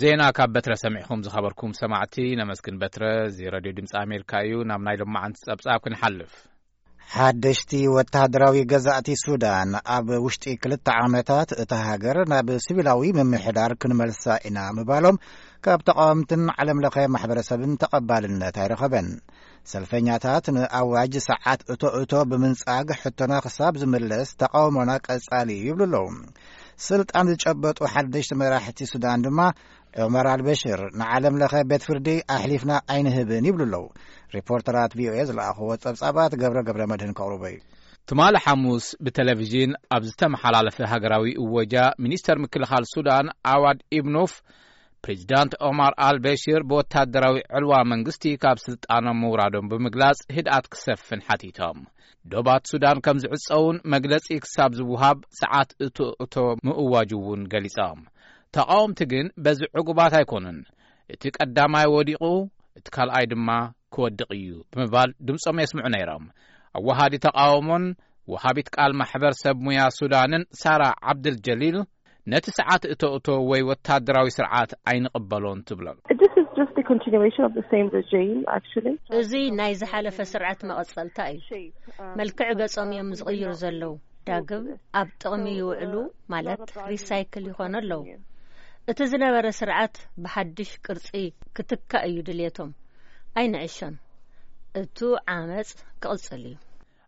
ዜና ካብ በትረ ሰሚዕኩም ዝኸበርኩም ሰማዕቲ ነመስግን በትረ እዚ ረድዮ ድምፂ ኣሜሪካ እዩ ናብ ናይ ሎማዓንቲ ፀብፃብ ክንሓልፍ ሓደሽቲ ወተሃደራዊ ገዛእቲ ሱዳን ኣብ ውሽጢ ክልተ ዓመታት እታ ሃገር ናብ ሲቪላዊ ምምሕዳር ክንመልሳ ኢና ምባሎም ካብ ተቃወምትን ዓለም ለኸ ማሕበረሰብን ተቐባልነት ኣይረኸበን ሰልፈኛታት ንኣዋጅ ሰዓት እቶ እቶ ብምንጻግ ሕቶና ክሳብ ዝምለስ ተቓውሞና ቀጻሊ እዩ ይብሉ ኣለዉ ስልጣን ዝጨበጡ ሓደሽቲ መራሕቲ ሱዳን ድማ ዑመር ኣልበሽር ንዓለም ለኸ ቤት ፍርዲ ኣሕሊፍና ኣይንህብን ይብሉ ኣለዉ ሪፖርተራት ቪኦኤ ዝለኣኽዎ ጸብጻባት ገብረ ገብረ መድህን ከቕርቦ እዩ ትማሊ ሓሙስ ብተለቭዥን ኣብ ዝተመሓላለፈ ሃገራዊ እወጃ ሚኒስተር ምክልኻል ሱዳን ዓዋድ ኢብኖፍ ፕሬዚዳንት ኦማር ኣል በሽር ብወታደራዊ ዕልዋ መንግስቲ ካብ ስልጣኖም ምውራዶም ብምግላፅ ህድኣት ክሰፍን ሓቲቶም። ዶባት ሱዳን ከም ዝዕፀውን መግለፂ ክሳብ ዝውሃብ ሰዓት እቶ እቶ ምእዋጁ እውን ገሊፆም። ተቓወምቲ ግን በዚ ዕጉባት ኣይኮኑን። እቲ ቀዳማይ ወዲቑ እቲ ካልኣይ ድማ ክወድቕ እዩ ብምባል ድምፆም የስምዑ ነይሮም። ኣወሃዲ ተቓውሞን ወሃቢት ቃል ማሕበር ሰብ ሙያ ሱዳንን ሳራ ዓብድል ጀሊል ነቲ ሰዓት እቶእቶ ወይ ወታደራዊ ስርዓት ኣይንቕበሎን ትብሎ። እዙይ ናይ ዝሓለፈ ስርዐት መቐፀልታ እዩ። መልክዕ ገፆም እዮም ዝቕይሩ ዘለዉ። ዳግም ኣብ ጥቕሚ ይውዕሉ ማለት ሪሳይክል ይኾኑ ኣለዉ። እቲ ዝነበረ ስርዓት ብሓዱሽ ቅርፂ ክትካእ እዩ ድልየቶም። ኣይንዕሾን። እቱ ዓመፅ ክቕፅል እዩ።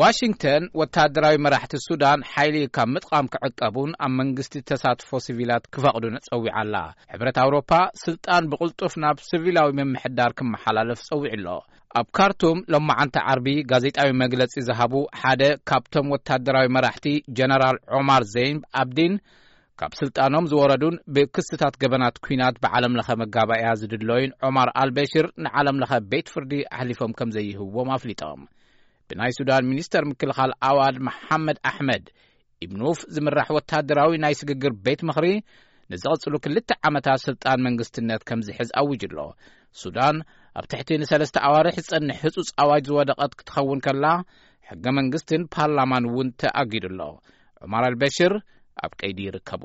ዋሽንግተን፣ ወተሃደራዊ መራሕቲ ሱዳን ሓይሊ ካብ ምጥቓም ክዕቀቡን ኣብ መንግስቲ ተሳትፎ ሲቪላት ክፈቕዱን ጸዊዓ ኣላ። ሕብረት ኣውሮፓ፣ ስልጣን ብቕልጡፍ ናብ ስቪላዊ ምምሕዳር ክመሓላለፍ ጸዊዑ ኣሎ። ኣብ ካርቱም ሎማዕንቲ ዓርቢ ጋዜጣዊ መግለጺ ዝሃቡ ሓደ ካብቶም ወተሃደራዊ መራሕቲ ጀነራል ዖማር ዘይንብ ኣብዲን ካብ ስልጣኖም ዝወረዱን ብክስታት ገበናት ኲናት ብዓለምለኸ መጋባእያ ዝድለዩን ዖማር ኣልበሽር ንዓለምለኸ ቤት ፍርዲ ኣሕሊፎም ከምዘይህብዎም ኣፍሊጦም። ብናይ ሱዳን ሚኒስተር ምክልኻል ኣዋድ መሓመድ ኣሕመድ ኢብኑፍ ዝምራሕ ወታደራዊ ናይ ስግግር ቤት ምኽሪ ንዝቕጽሉ ክልተ ዓመታት ስልጣን መንግስትነት ከም ዝሕዝ ኣዊጁ ኣሎ ሱዳን ኣብ ትሕቲ ንሰለስተ ኣዋርሕ ዝጸንሕ ህጹጽ ኣዋጅ ዝወደቐት ክትኸውን ከላ ሕገ መንግስትን ፓርላማን እውን ተኣጊዱ ኣሎ ዑማር ኣልበሽር ኣብ ቀይዲ ይርከቡ